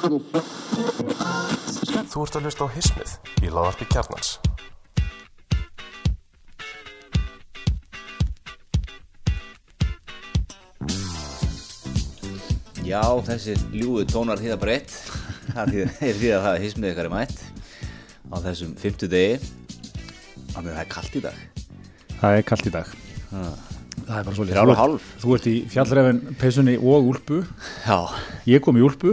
Þú ert að hlusta á Hismið í laðarpi kjarnans. Já, þessi ljúðu tónar hýða breytt. Það er því að það er hismið ykkar er mætt á þessum fymtu degi Þannig að það er kallt í dag. Það er kallt í dag. Það er bara svolítið. Þú ert í fjallrefin peysunni og úlpu. Já, Ég kom í úlpu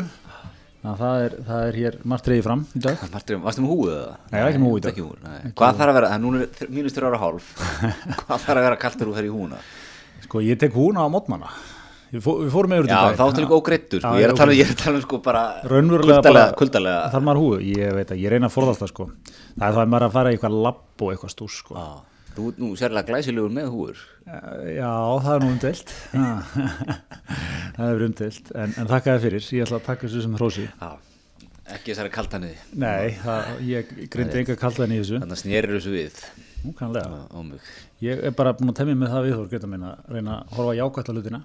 það er, það er hér margt reyði fram í dag Martur, varstu með húið það? Nei, ekki með húfu í dag. Húið, nei. Hvað þarf að vera, það er núna er mínus þrjára hálf Hvað þarf að vera þegar þú fer í húna? Sko ég tek húna á mótmanna Við, fó, við fórum með úr Já, þá áttu líka ógreittur sko. Ég er að tala, ógreiddur. ég er að tala um sko bara Raunverulega bara- Þar maður húfu, ég veit að ég reyna að forðast það sko Það er þá að maður að fara í eitthvað labb og eitthvað stús sko Þú nú Já, það er nú umdelt Það er umdelt en, en þakka þér fyrir, ég ætla að taka þessu sem hrósi. Já, ekki þessari kaltanniði Nei, það, ég greindi enga kallan í þessu. Þannig að snérir þessu við. Nú kannlega mig. Ég er bara búin að temja með það viðhór geta minna. Að reyna að horfa jákvæmt á hlutina.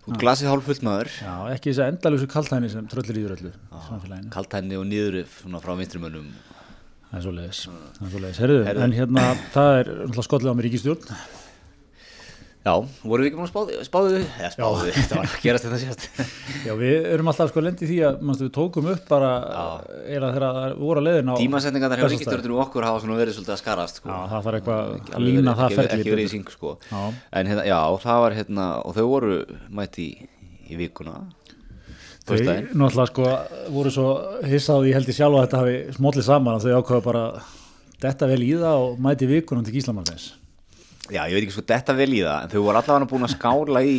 Þú ert glasið hálf fullt maður. Já, ekki þess að endalösu kaltæni sem tröllir íður öllu Kaltæni og svona frá vinstrimönnum Það er svo leiðis, það er svo leiðis Herðu, Heyrðu. en hérna, það er skollið á mér ríkistjórn Já, voru við ekki búin að spáðu, við? Eða spáðu við, þetta var að gerast þetta síðast Já, við erum alltaf sko lendi því að manstu, við tókum upp bara eða þegar það voru að leiðin á Tímasetningar hjá Bessastaði. ríkistjórnum okkur hafa svona verið svolítið að skarast sko. Já, það þarf eitthvað að lína það ferli Ekki verið í syng sko Já. En hérna, já, það var hérna Og þau voru mætt í, í vikuna Þau Föstudaginn. náttúrulega sko voru svo hissaði, ég held ég sjálf að þetta hafi smóllið saman að þau ákveða bara detta vel í það og mæti vikunum til Gíslamartins Já, ég veit ekki sko detta vel í það En þau voru allavega búin að skála í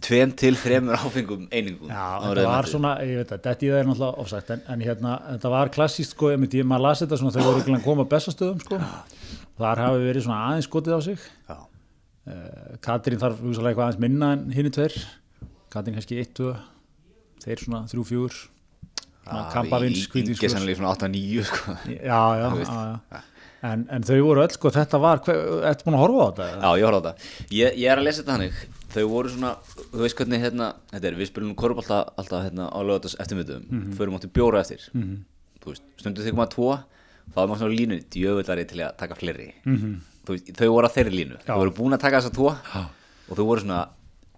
Tveim til þremur áfengum einingum Já, en var svona, ég veit að þetta í það er náttúrulega ofsagt en, en hérna, þetta var klassíst sko, ég myndi, maður las þetta svona þegar voru ekki að koma að bestastöðum sko, þar hafi verið svona aðeins skotið á sig. Já, uh, Katrín þarf hugsalega eitthvað aðeins minna en hinni tveir. Katrín kannski 1, 2 þeir svona 3, 4 svona kampavins, Ingi hvítinskur sannlega svona 8-9 sko. Já, já, já, já. En, en þau voru öll sko, þetta var, ertu búin að horfa á þetta? Já, ég horfði á þetta. Ég, ég er að lesa þetta hannig. Þau voru svona, þú veist hvernig hérna, þetta er, við spilum korfbalta alltaf hérna á lögatast eftirmyndum, mm -hmm. förum átti bjóra eftir. -hmm. Þú veist, stundu þegar maður tvo, þá er maður svona línu, djöfullari til að taka fleiri. -hmm. Þú veist, þau voru á þeirri línu. Já. Þau voru búin að taka þessa tvo og þau voru svona,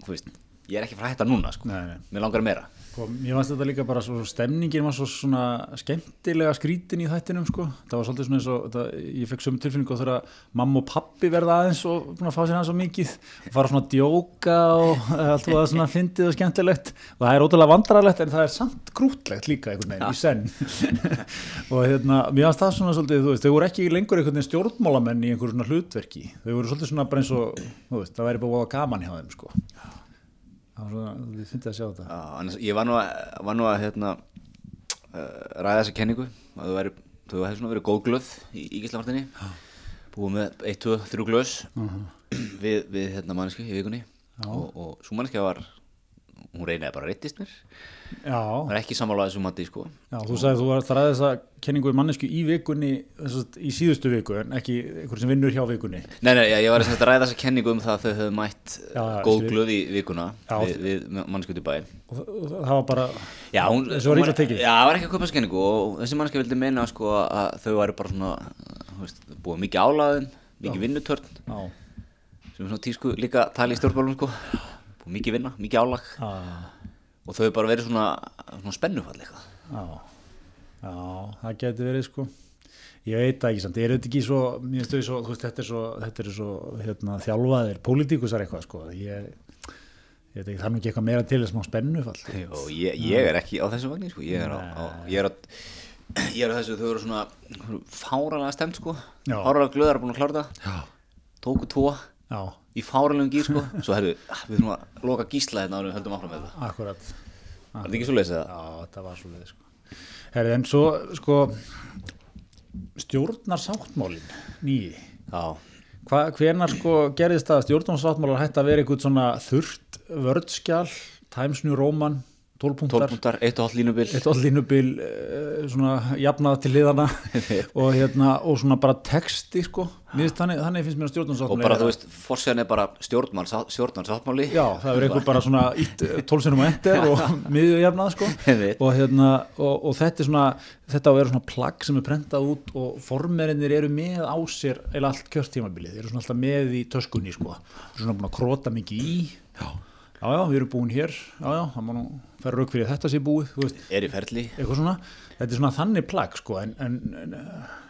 þú veist, ég er ekki frá að hætta núna, sko. Nei, nei. Mér langar meira. Sko, ég fannst þetta líka bara svo stemningin var svo svona skemmtilega skrítin í þættinum sko. það var svolítið svona eins og þetta, ég fekk sömu tilfinningu þegar mamma og pappi verða aðeins og búin að fá sér aðeins svo mikið og fara svona að djóka og allt og það svona fyndið og skemmtilegt. Og það er ótrúlega vandrarlegt en það er samt grútlegt líka einhvern veginn í senn. Og hérna, mér fannst það svona svolítið, þú veist, þau voru ekki lengur einhvern veginn stjórnmálamenn í einhverju svona hlutverki. Þau voru svolítið svona bara eins og þú veist, það væri bara gaman hjá þeim sko. Þið fyndið að sjá þetta. Já, annars, ég var nú að, var nú að hérna, uh, ræða þessa kenningu. Að þú þú hefði svona verið góð glöð í Ígislamartinni búið með 1, 2, 3 glöðs við, við hérna manneski í vikunni. Og, og svo manneski var hún reynaði bara að reyttist mér. Já, það er ekki sammálaðið þessu mati sko. Já, þú sagði að þú var þræðið þessa kenningu í mannesku í vikunni, þess að í síðustu viku en ekki einhver sem vinnur hjá vikunni. Nei, nei, ég var að ræða þessa kenningu um það að þau höfðu mætt góð glöð í vikuna við, við manneski út í bæinn. Og það- var bara Já, hún, Þessu var illa tekið. Já, það var ekki að kaupa skenningu og þessi mannski vildi meina sko að þau væri bara svona, veist, búið mikið álaðum, mikið vinnutörn sem er svona tísku líka tali í stjórnbálum sko, mikið vinna, mikið álag. Já, og þau bara verið svona, svona spennufall eitthvað. já, já, það geti verið sko. Ég veit það ekki samt, ég er þetta ekki svo, svo, veist, þetta er svo, þetta er svo, hérna, þjálfaðir, pólitíkusar eitthvað, sko, ég, ég veit ekki, það er nú ekki eitthvað meira til þess smá spennufall. Og ég, ég er ekki á þessu vagnin sko, ég er ég er á, er þessu, þau eru svona fáralega stemt sko, fáralega glöðar búin að klára það, tóku tvo já, í fáralegum gýr sko, svo herru, við þurfum að loka gísla hérna en við höldum áfram með það. akkurat. Var þetta ekki svo leysið það? Já, þetta var svo leið sko. Herri, en svo sko stjórnar sáttmálin nýji hvenar sko gerðist að stjórnarsáttmálar hætti að vera eitthvað svona þurrt vördskjál Times New Roman 12 punktar. 12 punktar, 1,5 línubil. Eitt all línubil uh, svona jafnað til liðana og hérna og svona bara texti sko. Finnst þannig, þannig finnst mér að og stjórnarsáttmáli bara vera- þú veist, fórsæðan er bara stjórnarsáttmáli. Já, það er einhver bara svona tólsinum og enter og miðjujafnað sko. Og, hérna, og, og þetta er svona þetta á að vera svona plagg sem er prentað út og formerinnir eru með á sér eða allt kjörtímabilið, þeir eru svona alltaf með í töskunni sko, svona búin að króta mikið í. Já, já, já við erum búin hér. Já, já, það má nú færa rauk fyrir þetta sé búið þú veist, er í ferli. Eitthvað svona. Þetta er svona þannig plagg sko en, en, en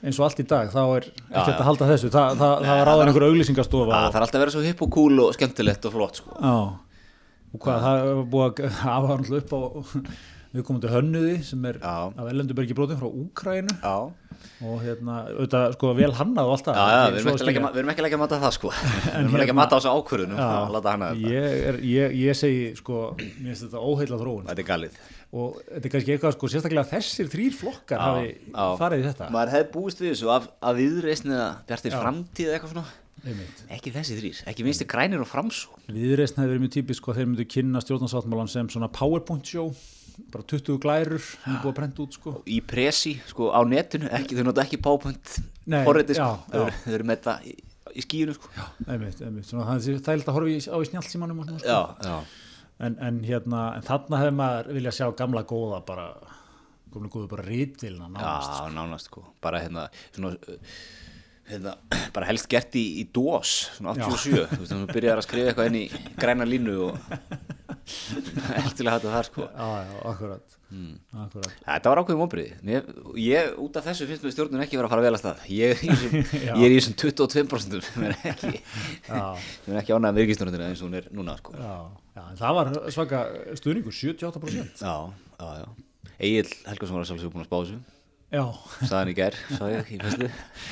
eins og allt í dag þá er ekki já. að halda þessu. Þa, það, það var ráðan einhver auglýsingastofa það þarf alltaf að vera svo hipp og cool og skemmtilegt og flott sko. Já, og hvað, það er búið að hafa hann upp á við komum til hönnuði sem er Já. af Ellendubergi brotin frá Úkrænu já, og hérna, auðvitað, sko, vel hannað og allt það. Ekki við, erum ekki að leggja, ekki að mata það sko. Við erum hérna- að mata á þessu ákvörðunum ég, er, ég, ég segi, sko, mér finnst þetta óheila þróun þetta er galið. Og þetta er kannski eitthvað, sko, sérstaklega þessir þrýr flokkar Já, hafi já. farið í þetta. Maður hefði búist við þessu af, af viðreisni eða bjartir framtíð eitthvað svona. Einmitt. ekki þessi þrýr, ekki minnstu grænir og framsó Viðreisn hefði verið mjög típisk sko, þeir myndu kynna stjórnarsáttmálan sem svona powerpoint show bara 20 glærur er búið að prenta út sko. í presi, sko, á netinu ekki, þau nota ekki Nei, forriti, sko, já, þau já. eru- með þetta í, í skíinu, sko. Einmitt, einmitt, svona, það er þægilt að horfa á í snjálfsímanum sko. já, já, en, en hérna, en þarna hefði maður vilja sjá gamla góða bara, gamla góða bara rítilna nánast, já, nánast, sko. Bara hérna, svona hérna, bara helst gert í, í DOS svona 87, þú veist, þú byrjar að skrifa eitthvað inn í græna línu og eftirlega þetta þar, sko. Já, já, akkurat. Hmm. akkurat, Þetta var ákveðum ombriði ég, ég, út af þessu finnst mér stjórnun ekki vera að fara vel að stað. Ég, ég er í þessum 22% sem er ekki, ekki ánægð með ríkistjórnuna eins og hún er núna sko. já, já það var svaka stuðningur, 78% Já, já, já. Egil Helgason var sjálfsög búin að spá þessu hann í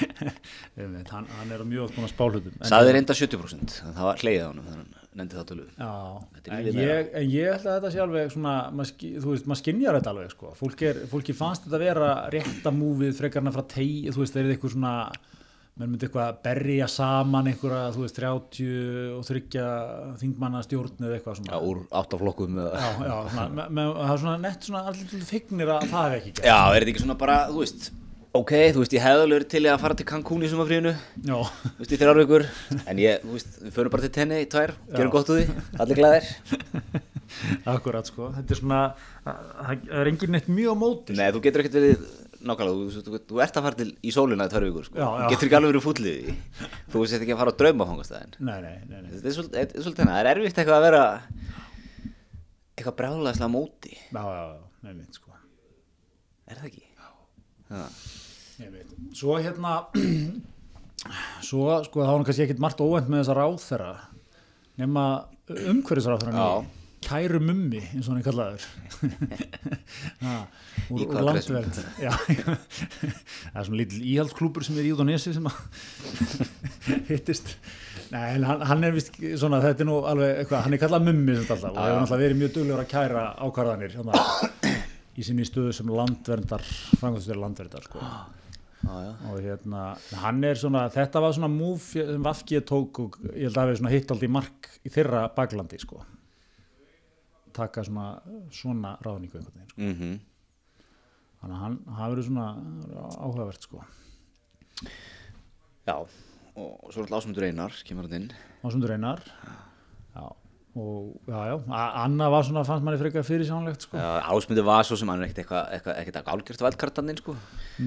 einmitt, hann, hann er á mjög að spálutum Saði reynda 70% en það var hleið á hann það er en ég, en ég held að þetta sé alveg svona, maður þú veist, maður skinjar þetta alveg sko. Fólk er, fólki fannst þetta vera rétta múfið frekarna frá tei, þú veist, þeir eru eitthvað svona menn myndi eitthvað að berja saman einhverja, þú veist, 30 og þryggja þingmanna stjórn eða eitthvað Já, svona úr áttaflokkum eða já, já svona, með, það er svona nett svona allir fignir að það hef ekki gert. Já, er þetta ekki svona bara, þú veist Ok, þú veist, ég hefði alveg verið til að fara til Cancún í sumafríinu Já, þú veist, í þrjár vikur. En ég, þú veist, við förum bara til tenni í tvær gerum Já. gott úr því, allir glæðir akkurat sko. Þetta er svona, að- það er engin neitt mjög á móti Nei, þú getur ekkert verið nákvæmlega, þú, þú, þú ert að fara til í sólina í tvær vikur, sko, getur ekki alveg verið fúllið því þú veist ekki að fara á draumafangastæðin Nei, nei, nei, nei. þetta er svolítið, er það er erfitt eitthvað að vera eitthvað brjálæðislega móti Já, já, já, nei, mitt sko er það ekki? Já, veit. Svo hérna svo sko það var nú kannski ekkit margt óvænt með þessa ráðherra nema umhverfisráðherra Já. Kæru mummi eins og hann er kallaður. Úr, Í úr Já, það er svona lítil íhaldsklúpur sem er í út á nesi sem hittist. Nei, hann, hann er vist svona, þetta er nú alveg eitthvað, hann er kallað mummi sem alltaf og Já, hefur náttúrulega verið mjög duglegur að kæra ákvarðanir hérna, í sinni stöðu sem landverndar, framkvæmstöður landverndar sko. Já, og hérna, hann er svona þetta var svona múf sem Vafki tók og ég held að það svona hitt aldrei mark í þeirra baklandi sko taka svona svona ráðningu einhvern veginn sko. mhm. Þannig að hann hafi verið svona áhugavert sko. Já, og svo er alltaf ásmundur einar kemur hann inn, Ásundur Einar. Já og já já, Anna var svona fannst manni frekar fyrir sjánlegt sko. Já, ásmundur var svo sem hann er ekkert eitthvað, eitthvað, ekkert eitthvað álgjört vældkartaninn, sko.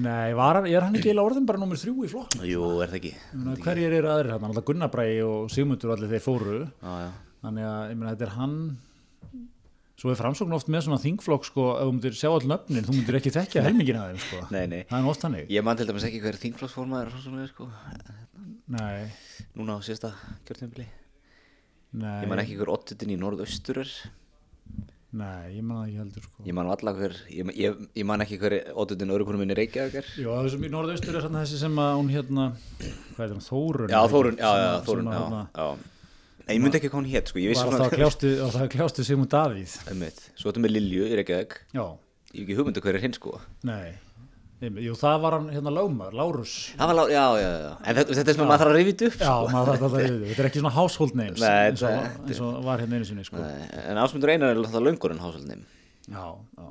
Nei, var hann, er hann ekki eiginlega orðin bara nummer þrjú í flokk jú, er það ekki? Hverjir eru aðrir hérna, alltaf Gunnar Bræði og Sigmundur allir þeir fóru. Já, já, þannig að ég meina þetta er hann svo er framsókn oft með svona þingflokk sko, ef þú myndir sjá all nöfnin, þú myndir ekki þekkja helmingin að þeim sko, nei, nei það er oft hannig Ég man til dæmis ekki hver þingflokksformaður er sko, nei, núna á síðasta kjörtjömbili. nei, Ég man ekki hver ottutin í norðaustur er. nei, ég man það ekki heldur sko Ég man alla hver, ég, ég, ég man ekki hver ottutin örukunum minni Reykjavík er. Jó, það sem í norðaustur er svona þessi sem að hún hérna, hvað er það, Þórun Já? Þórun, já, já, að- Þórun, að, já, já. En ég myndi ekki hvað hún hétt, sko, ég vissi var alltaf að kljástu, alltaf kljástu Sigmund Davíð. Svo þetta með Lilju í Reykjavík, já, ég hef ekki hugmyndu hver er hinn, sko. nei jú, það var hann hérna lögmar, Lárus Það var, lá- já, já, já, en þetta, þetta er að maður þarf að rifið upp, já, sko. maður þarf alltaf að reyðu þetta er ekki svona household names Nei, eins, og, þetta- eins og var hérna einu sinni sko. Nei, En Ásmundur Einar er alltaf löngurinn hásaldnum. Já, já.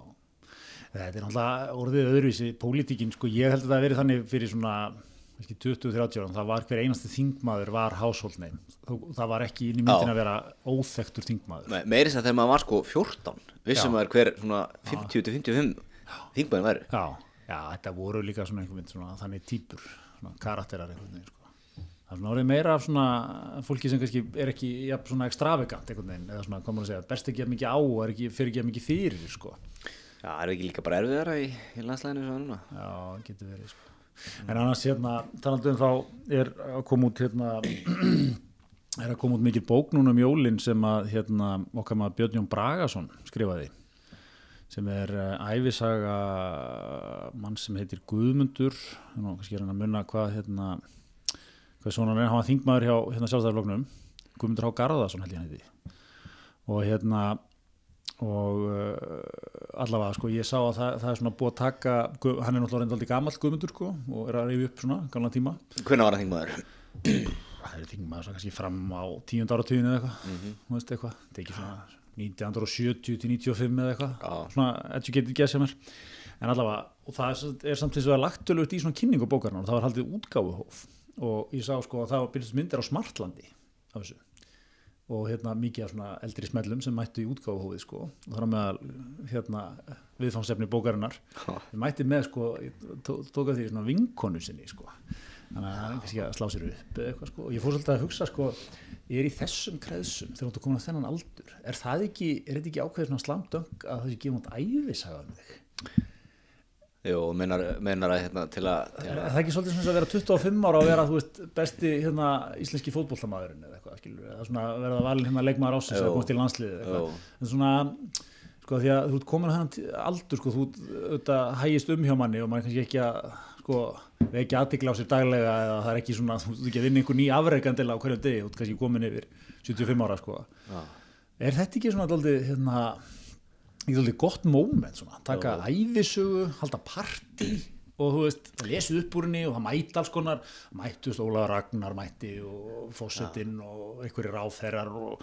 Þetta er náttúrulega orðið öðruvísi, pólitíkin, sko, ég held að það hafi verið þannig fyrir svona, ekki 20-30 ára, það var hver einasti þingmaður var. Þó- Það var ekki inn í myndin að vera óþektur þingmaður. Me- meiri þess að þegar maður var sko 14 vissum maður hver svona 50-55 þingmaður væri Já, já, þetta voru líka svona einhvern veginn svona þannig svona karakterar veginn, sko. Það er svona orðið meira af svona fólki sem kannski er ekki ja, svona extravagant einhvern veginn, eða svona, komur að segja, best ekki að mikið á er ekki, fyrir ekki að mikið fyrir, sko. Já, er ekki líka bara erfiðara í, í landslæðinu Já, getur verið sko. En annars hérna, talandi um þá er að koma út hérna er að koma út mikil bók núna um jólin sem að hérna okkar maður Björn Jón Bragason skrifaði sem er uh, ævisaga mann sem heitir Guðmundur. Nú kannski er hann að munna hvað hérna hvað svona hann er, hann var þingmaður hjá hérna sjálfstæðarfloknum Guðmundur Há Garðarsson held ég hann heiti. Og hérna og uh, allavega sko ég sá að það, það er svona búið að taka hann er náttúrulega reyndaldi gamall Guðmundur sko og er að reyfi upp svona gamla tíma Hvernig var það þingmaður? það er þingmaður svo kannski fram á tíund ára tíðinu eða eitthvað Mhm. þú veist eitthvað, þetta er ekki svona 1970 til 95 eða eitthvað Já. svona educated guess hjá mér en allavega, og það er, samt- er samt þess að lagtölvöld í svona kynningu bókarnar og það var haldið útgáfuhóf og ég sá sko að það var byrjast myndir á Smartlandi af þessu og hérna mikið af svona eldri smellum sem mættu í útgáfuhófið sko. Og þar á meðal hérna viðfangsefni bókarinnar. Ég mætti með sko, ég tó- tók að því svona vinkonu sinni sko. Þannig að það er kannski að slá sér upp eitthvað sko. Og ég fór svolítið að hugsa sko ég er í þessum kreðsum þegar þú komin að þennan aldur. Er það ekki, er þetta ekki ákveðið svona slamdöng að það sé gefum út æfisaga um þig Jú, menar, menar að hérna til að, til er að það ekki svolítið svona að vera 25 ára og vera þú veist besti hérna íslenski fótbollamaðurinn eða eitthvað skilur eða svona verða valin hérna leikmaður ásins eða komast í landsliðið eða Jú. eitthvað en svona sko því að þú ert komin að hann aldur sko þú auðvitað hægist um hjá manni og maður er kannski ekki að sko vekja aðtikla á sér daglega eða það er ekki svona þú ert ekki að vinna einhver ný afreikandilega á hverju degi þú ert kannski komin yfir 75 ára sko Já. er þetta ekki svona daldið hérna ekki daldið gott moment svona taka æfisugu, halda partí og þú veist, það lesið upp úr henni og það mætti alls konar, mættu þú veist, Ólaður Ragnar mætti og fósettinn og einhverjir ráþherrar og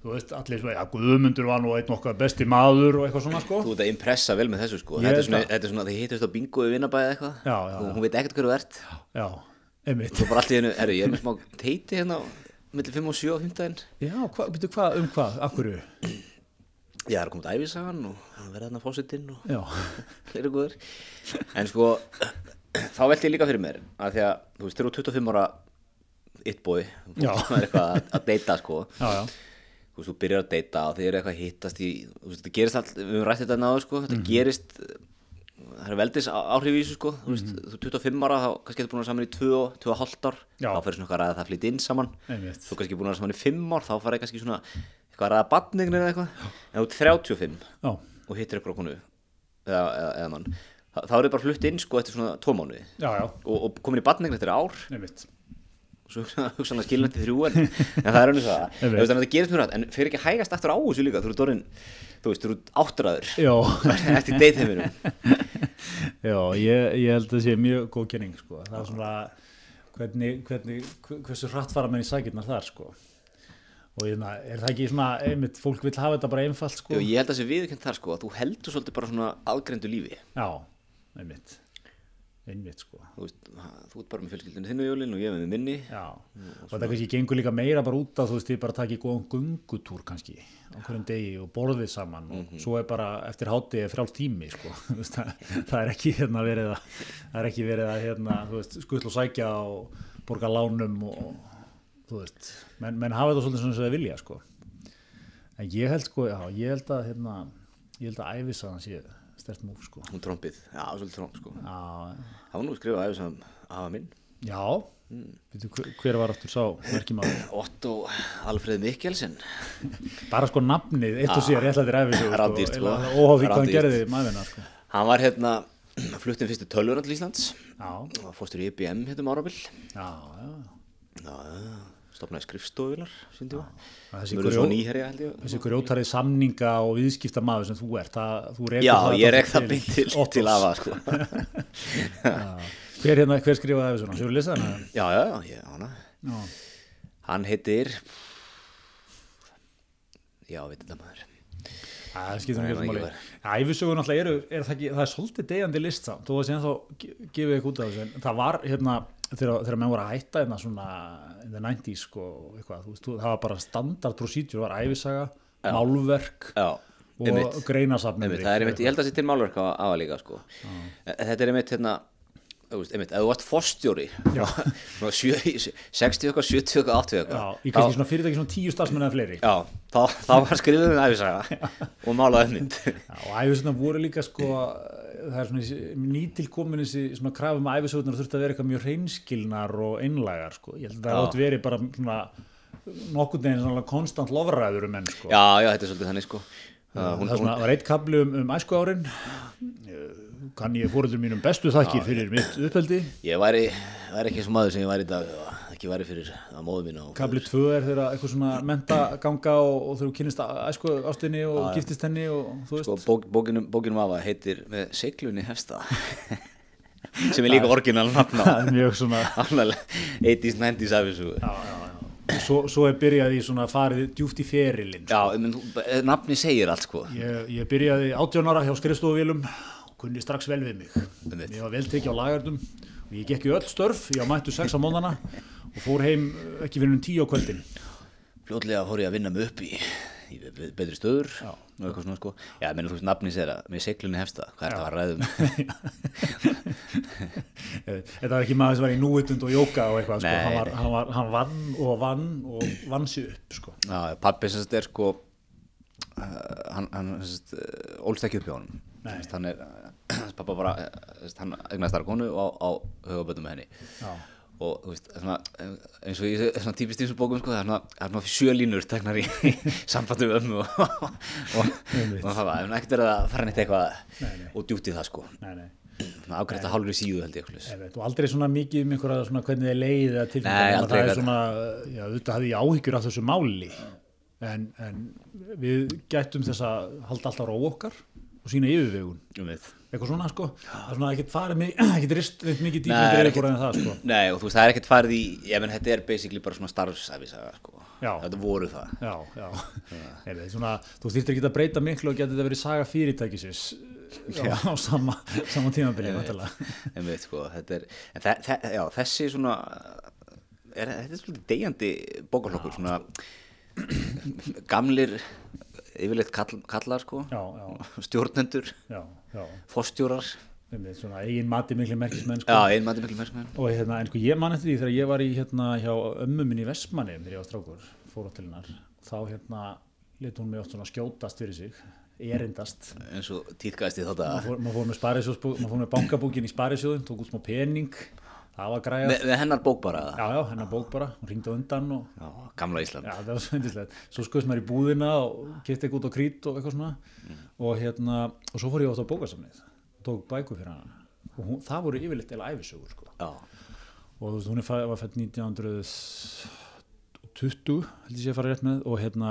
þú veist, allir svona, já, Guðmundur var nú einn okkar besti maður og eitthvað svona sko. Þú ert að impressa vel með þessu sko. Þetta er svona, þetta er svona þið hittust á bingo í vinnabæði eitthvað. Og hún veit ekkert hverju þú ert. Já, einmitt. Bara allt í hennu, herru, ég er með smá teiti hérna millir 5 og 7 á 15 já, hva, byrju, hvað, um hvað, akkurju Ég er að koma til æfisagan og að vera þarna fósittinn og já, fleiri góður En sko, þá velti ég líka fyrir mér að því að, þú veist, þú ert 25 ára it boy, Já. þú er eitthvað að, deyta sko. Já, já, þú veist, þú byrjar að deyta og þið eru eitthvað að hittast í, þú veist, þetta gerist allt, við höfum rætt þetta náður, sko, þetta gerist, það er veldis áhrif í þessu, sko, þú veist, þú ert 25 ára, þá kannski ertu búin að saman í 2 og 2,5 ár, Já. þá fyrir svona eitthvað að það flytt inn saman, einmitt. Þú kannski búin að saman í 5 ár, þá farið kannski svona eitthvað að ræða badningin eða eitthvað, en ert 35 já, og hittir eitthvað konu, eða, eða, eða mann, þá, þá er þið bara flutt inn, sko, eftir svona 2 mánuði. Já, já, og, og komin í badningin eftir ár. Einmitt. Svo hugsanlega skilnandi þrjú en, en það er hann svo að Einmitt. Þú veist, þannig að það gerist mjög rætt en fyrir ekki að hægast aftur á þessu líka þú ert orðin, þú veist, þú ert áttræður. Eftir deytheiminum Já, ég, ég held að það sé mjög góð kenning sko. það er svona hvernig, hvernig, hversu hratt fara menn í sækirnar þar sko. Og ég, er það ekki svona einmitt, fólk vil hafa þetta bara einfalt sko. og ég held að það sé viðkjönd þar sko að þú heldur svolítið bara svona aðgrendu lífi. Já, einmitt. Einmitt sko. Þú veist, þú ert bara með fjölskyldinu þinnu jólin og ég með minni. Já, og þetta kannski gengur líka meira bara út að þú veist, þið bara takið góðan gungutúr kannski á hverjum degi og borðið saman og svo er bara eftir hátti frjáls tími sko, það, það er ekki hérna verið að það er ekki verið að hérna, þú veist, skull og sækja og borga lánum og þú veist, menn, menn hafa þetta svolítið svona sem það vilja sko. En ég held sko, já, ég held að hérna, ég held að æfisaðan sé stert múf sko. Hún trompið, já, svolítið tromp sko. Það var nú skrifað sem afa minn. Já. Veitu, hver, var aftur sá merkimaður? Otto Alfred Mikkelsen. Bara sko nafnið, eitt og sér, ég ætla að þér æfis Rándýrt, sko. óháð því hvað hann gerði maðurna sko. hann var hérna fluttin fyrstu tölvur til Íslands. Og fórstur í IBM hérna um árabil. Já, já já, stopnaði skrifstofular síndjúa þessi, Mjög svo grjó, nýherja held ég þessi grjótarið samninga og viðskipta maður sem þú ert það, þú Já, ég dálítið rek það beint til, Ottos. til afa sko. hver, hérna, hver skrifaði þessu Sjóru lesa hana? Já, já, já, hana. Já, Hann heitir Já, veit þetta maður Það skiptir ekki máli. verið. Æfisögur náttúrulega eru, er það, ekki, það er svolítið degjandi list samt, þó að sé ennþá ge- gefið ekki út af þessu, það var hérna, þegar, þegar menn voru að hætta hérna svona in the 90s sko, eitthvað, þú veist, þú- það var bara standard procedure, var æfisaga, málverk Já, og einmitt. greinasafn Einmitt, það er einmitt, ég held að það sé til málverk á aða líka sko. En Þetta er einmitt hérna þú veist, einmitt, ef þú varst forstjóri svona sjö- 60 eitthvað, 70 eitthvað, 80 eitthvað í kannski svona fyrirtæki svona tíu starfsmenn eða fleiri. Já, þá, þá var skrifið um æfisaga og málað mynd Já, og æfisögnar voru líka sko, það er svona nýtilkomin þessi svona krafum að æfisögnar þurfti að vera eitthvað mjög reynskilnar og einlægar sko. Ég held að það átt verið bara svona nokkurn veginn svona konstant lofræður um menn sko. Já, já, þetta er svolítið þannig sko Það hún, svona, hún, var eitt kabli um, um æsku árin kann ég fóröldur mínum bestu þakkir fyrir mitt uppeldi? Ég væri, væri ekki eins og maður sem ég væri í dag ekki væri fyrir að móðu mína og kabli 2 er þeirra eitthvað svona mentaganga og, og þegar þú kynnist æsku ástinni og giftist henni og sko, bók, bókinum, bókinum afa heitir með seiklunni hefsta. Sem er líka orginal nafn á. það er mjög svona Alveg 80s, 90s afisu já, já, já. Svo, svo er byrjað í svona farið djúft í ferilinn sko. Já, menn, nafni segir allt sko. Ég, ég byrjaði 18 ára hjá skrifstofuvélum og kunni strax vel við mig. Ég var vel tekið á lagardum og ég gekk í öll störf, ég mættu 6 á mónana og fór heim eh, ekki fyrir um 10 á kvöldin. Fljótlega fór ég að vinna mig upp í, betri stöður og eitthvað svona sko. Já, menn þú veist nafni segir að með seiklunni hefsta hvað er það að ræða um? Eh, Þetta var ekki maður sem var í núvitund og jóka og eitthvað, sko. Hann, var, hann, var, hann vann og vann og vann sér upp, sko. Já, pappi sem þetta er sko uh, hann, hann uh, ólst ekki upp hjá honum. Hann er, pappa bara hann egnaði starra konu og á, höfaböndum með henni. Já. Og þú veist, svona, eins og í svona típist í þessum bókum sko, það er svona, svona sjö línur teknar í sambandi við ömmu og, og, og, og það var ekkert verið að fara neitt eitthvað Nei, nei. og djúpt í það sko. Ágreitt að hálfri síðu held ég og aldrei svona mikið um einhverja svona hvernig þið leiðið að tilfæða það er svona, já, auðvitað hafði ég áhyggjur af þessu máli. En, en við gættum þess að halda alltaf ró okkar og sína yfirvegun. Um við eitthvað svona sko, það er svona ekkert farið ekkert rist reynd mikið fyrir ekkert- eitthvað en það sko Nei, og þú veist, það er ekkert farið í, ég menn, þetta er basically bara svona starfsæfisaga, sko. Já. Þetta voru það. Já, já, er það svona, þú þýrtir ekki að breyta miklu og getur þetta verið saga fyrirtækisins já, á sama, sama tímabili náttúrulega. En veit, sko, þetta er, þe þe já, þessi svona, er, þetta er svolítið deyjandi bókaflokkur, svona gamlir, yfirleitt kall, kallar, sko, Já, já, stjórnendur, fórstjórar, eigin mati miklu merkismenn sko. og hérna, en sko ég man eftir því þegar ég var í hérna hjá ömmu minn í Vestmanni þegar ég var strákur, fór á til hennar þá hérna lit hún mig oft svona skjótast fyrir sig, erindast. Eins og tíðkæðist í þetta maður fór, með með bankabúkin í sparisjóðin, tók út smá pening það var græða, með, með hennar bók bara já já, hennar bók bara. Hún ringdi undan og já, gamla Ísland. Já, það var svo yndislegt. Svo skoðist maður í búðina og kipti eitthvað út á krít og eitthvað svona. Og hérna, og svo fór ég átt á bókasamnið tók bækur fyrir hana. Og hún, það voru yfirleitt eða æfisögur sko. já, og þú veist, hún er fæ, var fætt 1920 held ég sé að fara rétt með og hérna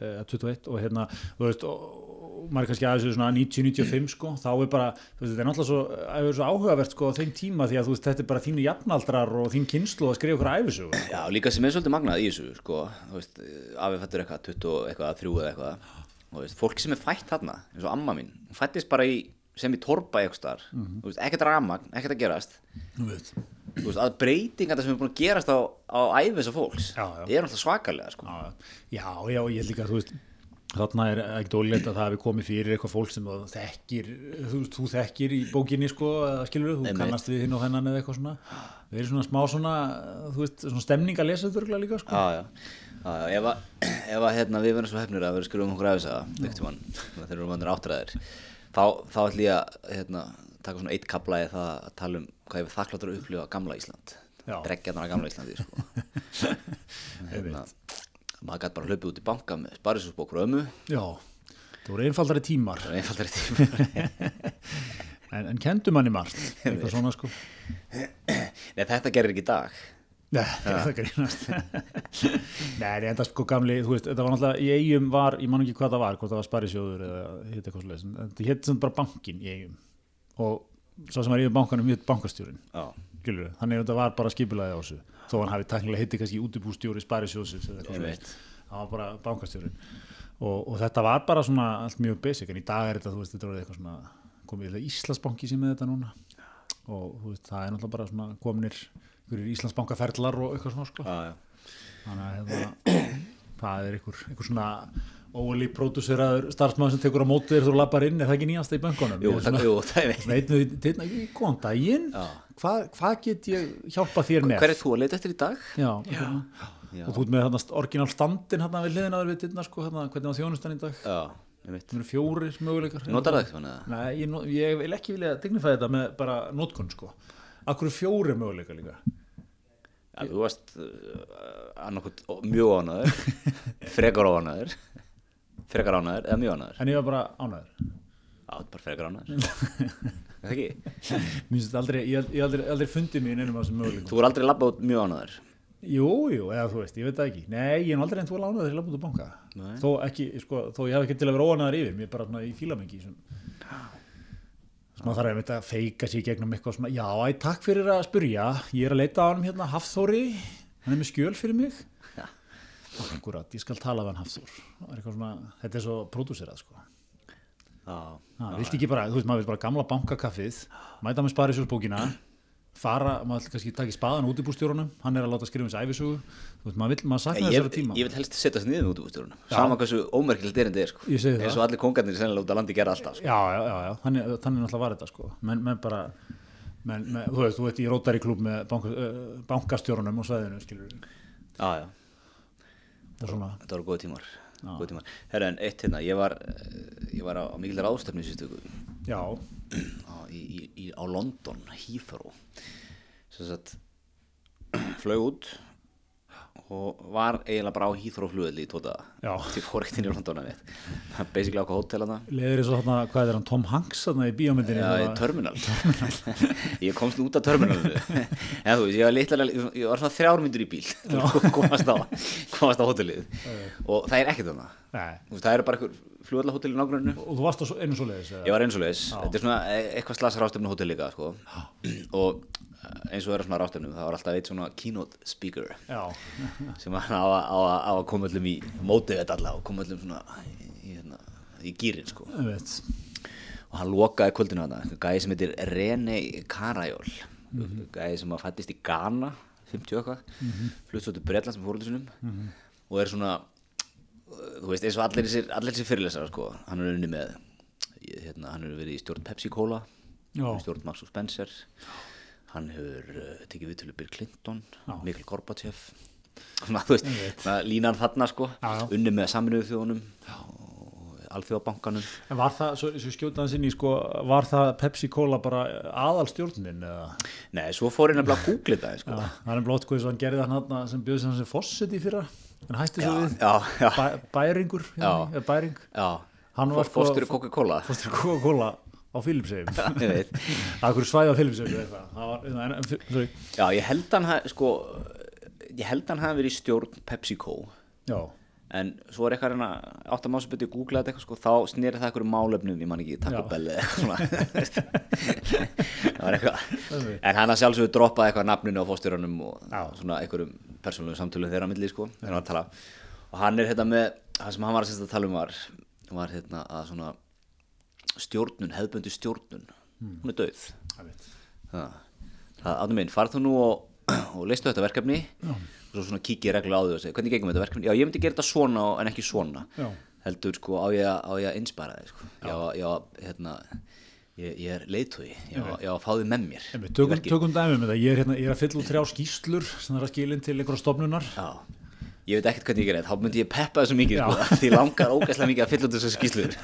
eh, 21 og hérna, þú veist og maður er kannski aðeins svona 90-95 sko, þá er bara, þetta er náttúrulega svo, æfir svo áhugavert sko á þeim tíma því að veist, þetta er bara þínu jafnaldrar og þín kynslu að skrifa okkur æfisögur já, líka sem er svolítið magnað í þessu sko, þú veist, afi fættur eitthvað 20 og eitthvað, 3 eða eitthvað og þú veist, fólki sem er fætt þarna, eins og amma mín fættist bara í, sem í torpa eitthvað þú veist, ekkert ramagn, ekkert að gerast. Veist, að breytingar sem er búin að gerast á, á æfi þessar fólks, Já, já. er náttúrulega svakalega sko. Já, já, já, ég held líka að þú veist þarna er ekkert ólíkt að það hefði komið fyrir eitthvað fólk sem þú þekkir þú, þú þekkir í bókinni sko eða skilur þú Einmitt. kannast við hinn og hennan eða eitthvað svona við erum svona smá svona þú veist, svona stemning að lesa þetta líka sko já, já, já, já, ef að, ef að hérna, við verðum svo hefnir að vera skrifa um okkur ekkert tímann, þegar við erum vandir áttræðir þá, þá ætlum ég að hérna, taka svona eitt kabla í það að tala um hvað ég við þakkláttur að upplifa gamla Ísland Já. dreggjarnar á gamla Íslandi sko. hérna, maður gæti bara hlaupið út í banka með sparisúsbókur og ömmu. Já, það voru einfaldari tímar. Það er einfaldari tíma en, en kendu manni margt eitthvað svona sko. Nei, þetta gerir ekki í dag. Nei, það grínast Nei, en þetta sko gamli, þú veist, þetta var náttúrulega í eigum var, ég man ekki hvað það var, hvort það var sparisjóður eða hitt eitthvað en þetta hétt sem bara bankin í eigum og svo sem var yfir bankanum hétt bankastjórin þannig að þetta var bara skipulaði á þessu þó hann hafi tæknilega hitti kannski útibústjóri sparisjóðsins eða eitthvað veit. hann var bara bankastjórin og, og þetta var bara svona allt mjög basic en í dag er þetta, þú veist, þetta er eitthvað svona komið Íslandsbanki sem er þetta núna og þú veist, það er náttúrulega bara svona kominir ykkur Íslandsbankaferlar og eitthvað svona sko. já. þannig að hérna, það er ykkur, ykkur svona óli pródúseraður starfsmaður sem tekur á móti þér þú lappar inn, er það ekki nýjasta í böngunum? Jú, svona- jú, það er er góðan daginn, hvað, hvað get ég hjálpa þér með? Hver er þú að leita eftir í dag? Já, já. Já. og þú ert með þarna orginal standin hérna við hliðina þér við dittna sko, hérna, hvernig var þjónustan í dag? Já, Það eru fjórir möguleikar. Notar það svona? Nei, ég, ég vil ekki vilja dignifæða þetta með bara nótkun sko. Akkur fjórir möguleikar líka? Já, þú varst uh, mjög ánæður frekar ánæður frekar ánæður eða mjög ánæður En ég var bara ánæður. Já, bara frekar ánæður það ekki? Mér aldrei, ég hef aldrei, aldrei fundið mig í neinum af þessum möguleikum. Þú er aldrei labbað út mjög ánæður Jú, jú, eða þú veist, ég veit það ekki. Nei, ég er aldrei en þú ég lafa út á banka. Þó ekki, sko, þó ég hef ekki til að vera óanæður yfir, mér er bara í fílamengi. Svona þarf ég að veit að feika sér gegnum eitthvað svona, já, æ, takk fyrir að spurja, ég er að leita á hann hérna Hafþóri, hann er með skjöl fyrir mig. Akkurat, ég skal tala við hann Hafþór. Er þetta er svo pródúserað, sko. Viltu ekki bara, þú veist, maður vil bara gamla bankakaffið, mæta með sparisjósbókina, fara, maður vill kannski taka í spaðan út í bústjórunum, hann er að láta skrifa eins æfisugu, þú veist, maður vil, maður sakna ég, þessara tíma. ég vil helst setja sig niður með útúfustjórunum Sama hversu ómerkilegt er sko Ég segi það. eins og allir kongarnir sennilega út á landi gera alltaf sko. Já, já, já, já, þannig, þannig náttúrulega var þetta, sko, menn, menn bara, menn, menn, þú veist, þú veit, í Rótari klúb með banka, uh, bankastjórunum og svæðinu, skilur, Já, já, þetta voru góð tímar Góð tímar. Herra en eitt hérna, ég var eh, ég var á, á mikil ráðstefni sístu já, á, í, í, á London, Heathrow. Sem sagt flög út og var eiginlega bara á flugvelli í tóta því fór ekkert inn í London að veit basically ákvað hótel hana leðir eins og þarna, hvað er hann, Tom Hanks í bíómyndinni, Já, í terminal. Ég komst út af terminalinu. En þú veist, ég var litlega Ég var svona þrjár myndur í bíl að komast á, komast á hótelið. Og það er ekkert veist, Það eru bara einhver flugvallahótel í nágrunnu og þú varst einu svo leiðis, Ég var eins og leis Þetta er svona e- eitthvað slasar ástöfnu hótel líka sko. Og eins og vera svona rástefnum það var alltaf eitt svona keynote speaker já, sem var á, á, á að koma öllum í mótið þetta alla og koma öllum svona í, í, hérna, í gýrin sko. Og hann lokaði kvöldinu að það gæði sem heitir René Karajól. Mhm. gæði sem að fættist í Ghana 50 og eitthvað. Mm -hmm. flutt svo til Bretlands með fóröldu sinum Mhm. og er svona uh, þú veist eins og allir þessir fyrirlesar sko. hann er unni með hérna, hann hefur verið í stjórn Pepsi Cola í stjórn Max og Spencer hann hefur uh, tekið við til Bill Clinton Já. Mikkel Gorbachev. Línan þarna sko, Já, unni með saminuðu þjóðunum og alþjóðabankanum. En var það, svo, svo skjótaðan sinni, sko, var það Pepsi Cola bara aðalstjórnin eða? Nei, svo fór ég nefnilega að googla þetta sko. Já, það er blótt hvað hann gerði þarna sem bjöði sem fossit í fyrra, en hætti svo við, já, já. Bæ, bæringur, hérna, bæring, Já, Hann var sko- fórstur Coca-Cola. fórstur Coca-Cola á er hverju svæði á eitthvað, sorry, Já, ég held hann sko ég held hann hafi verið í stjórn PepsiCo já, en svo er eitthvað hérna átt að googla þetta eitthvað sko, þá sneri það eitthvað málefnum, ég man ekki eitthvað veist. það var eitthvað. En hann að sjálfsögðu droppaði eitthvað nafninu á fórstjórunum og Já. svona einhverjum persónulegu samtölum þeirra á milli sko, og hann er hérna með, það sem hann var að tala um var var hérna að svona stjórnun, hefðböndu stjórnun. Hún er það áttum minn, farð þú nú og, og leistu þetta verkefni og svo kíkið reglulega á því og segja, hvernig gengum þetta verkefni? Já, ég myndi gera þetta svona en ekki svona. Já. heldur sko á ég, að- á ég að inspara þig sko. já, já, hérna ég, ég er leiðtói, já, já, fá þið með mér Tökum, dæmi með það, ég er, hérna, ég er að fylla út þrjá skýslur sem það er að skilin til einhverja stofnunar. Já, ég veit ekkert hvernig ég þetta, þá myndi ég peppa þessu mikið Já. sko, því langar ógæslega mikið að fylla út þessu skýslur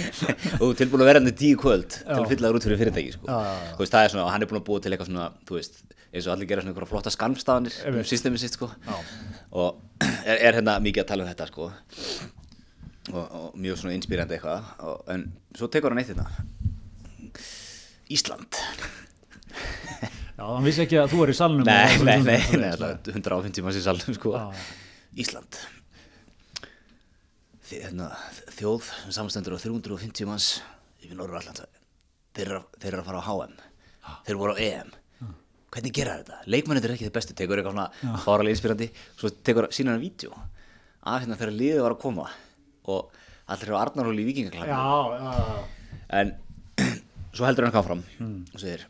og tilbúin að vera hann í tíu kvöld til að fylla það út fyrir fyrirtæki sko. Já, já, já. Þú veist, það er svona, og hann er búin að búa til eitthvað svona, þú veist, eins og allir gera svona flotta skarmstafanir um systemið sitt sko. Já. og er, er hérna mikið að tala um þetta sko. og, og mjög svona inspírandi eitthvað og, en svo tekur hann eitt hérna Ísland Já, hann vissi ekki að þú er í salnum Nei, nei, nei, og- nei, alltaf 150 manns í salnum sko. Ísland. Hérna, þjóð sem samanstendur á 350 manns yfir Norður Allandsvæði þeir, að- þeir eru að fara á HM þeir voru á EM hvernig gera þeir þetta? Leikmannir er ekki þið bestu tekur eitthvað svona fáralega inspirandi. Svo tekur sína hann vídeo af hérna þegar liðið var að koma og allir eru Arnarhóli í vikingaklæðinu en svo heldur hann hvað fram Hmm. og segir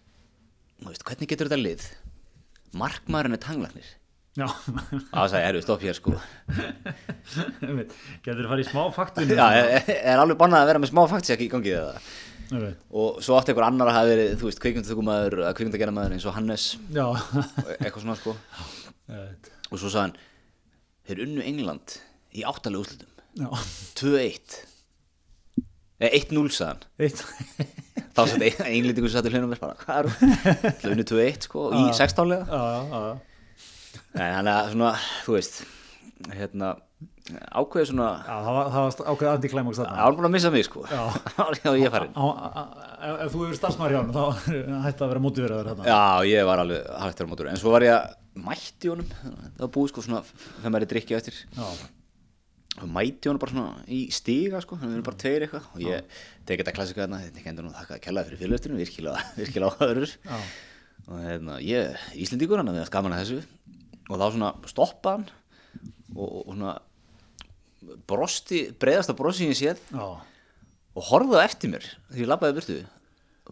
"Þú veist, hvernig getur þetta lið? Markmaðurinn er og það sagði, erum stopp hér sko. Getur þú farið í smá faktinu já, er, er alveg bannað að vera með smá faktisjak í gangi eða? Og svo átti einhver annar að hafa verið þú veist, kveikmyndatökumæður eða kveikmyndagerðamæður eins og Hannes. Já, eitthvað svona sko. Og svo sagði hann þeir unnu England í áttalega úrslutum já, 2-1 eða 1-0 sagði hann. Eitt þá satt englendingur satt í hlunum hvað er það unnu 2-1 sko í 16 lega já, já, já, þannig að svona, þú veist hérna, ákveðið svona já, það var, það var ákveð antiklæmaks það þarna. Var búin að missa mig sko. Ef þú hefur starfsmæður hjá hann þá hætti að vera mótiverður Já, ég var alveg hættur á mótur En svo var ég mætti honum. Það var búið sko svona Þegar maður er drikkja eftir. Já, Og mætti honum bara svona í stiga sko. Við erum bara tveir eitthvað. Og ég teki þetta klassika þarna. Þetta ekki endur nú þakka að kellaði fyrir fyrirlöftinu Virkilega, virkilega já, Og hérna, ég, Íslendingur hann Við gaman að þessu Og þá svona stoppa hann Og, og svona Brosti, breiðasta brosi ég séð. Já, Og horfði á eftir mér Þegar ég labbaði burtu